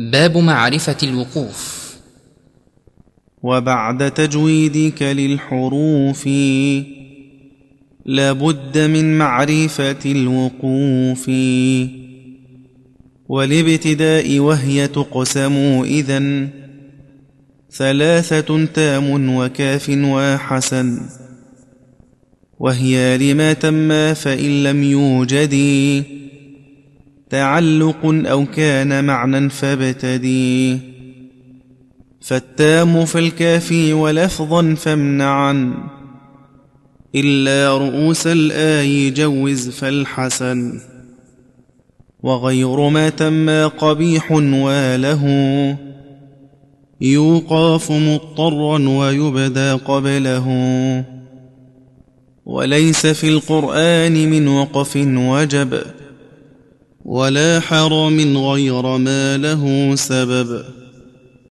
باب معرفة الوقوف. وبعد تجويدك للحروف لابد من معرفة الوقوف. والابتداء وهي تقسم اذا ثلاثة تام وكاف وحسن. وهي لما تم فإن لم يوجد تعلق أو كان معنى فابتدي. فالتام فالكافي ولفظا فامنعا. إلا رؤوس الآي جوز فالحسن. وغير ما تم قبيح وله يوقاف مضطرا ويبدى قبله. وليس في القرآن من وقف وجب. ولا حرم غير ما له سبب.